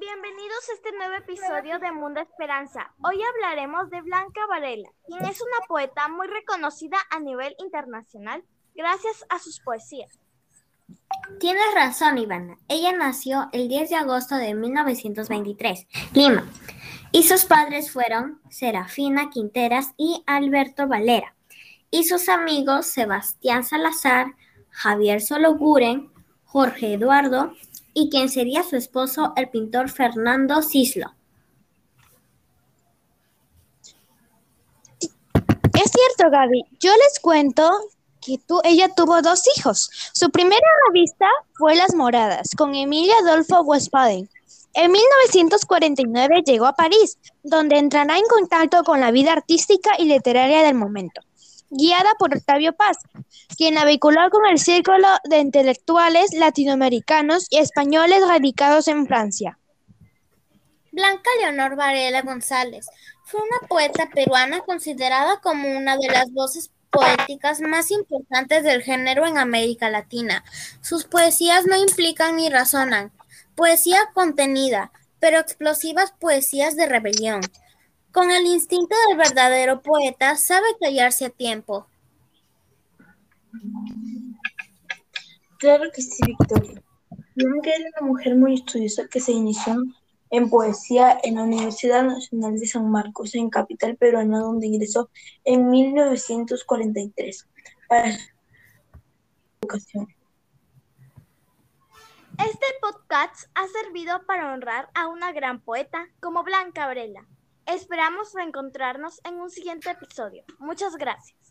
Bienvenidos a este nuevo episodio de Mundo Esperanza. Hoy hablaremos de Blanca Varela, quien es una poeta muy reconocida a nivel internacional gracias a sus poesías. Tienes razón, Ivana. Ella nació el 10 de agosto de 1923, Lima, y sus padres fueron Serafina Quinteras y Alberto Valera, y sus amigos Sebastián Salazar, Javier Sologuren, Jorge Eduardo y quien sería su esposo, el pintor Fernando Cislo. Es cierto, Gaby. Yo les cuento que tú, ella tuvo dos hijos. Su primera revista fue Las Moradas, con Emilia Adolfo Westphalen. En 1949 llegó a París, donde entrará en contacto con la vida artística y literaria del momento guiada por Octavio Paz, quien la vinculó con el círculo de intelectuales latinoamericanos y españoles radicados en Francia. Blanca Leonor Varela González fue una poeta peruana considerada como una de las voces poéticas más importantes del género en América Latina. Sus poesías no implican ni razonan, poesía contenida, pero explosivas poesías de rebelión. Con el instinto del verdadero poeta, sabe callarse a tiempo. Claro que sí, Victoria. Blanca era una mujer muy estudiosa que se inició en poesía en la Universidad Nacional de San Marcos, en capital peruana, donde ingresó en 1943 para su educación. Este podcast ha servido para honrar a una gran poeta como Blanca Varela. Esperamos reencontrarnos en un siguiente episodio. Muchas gracias.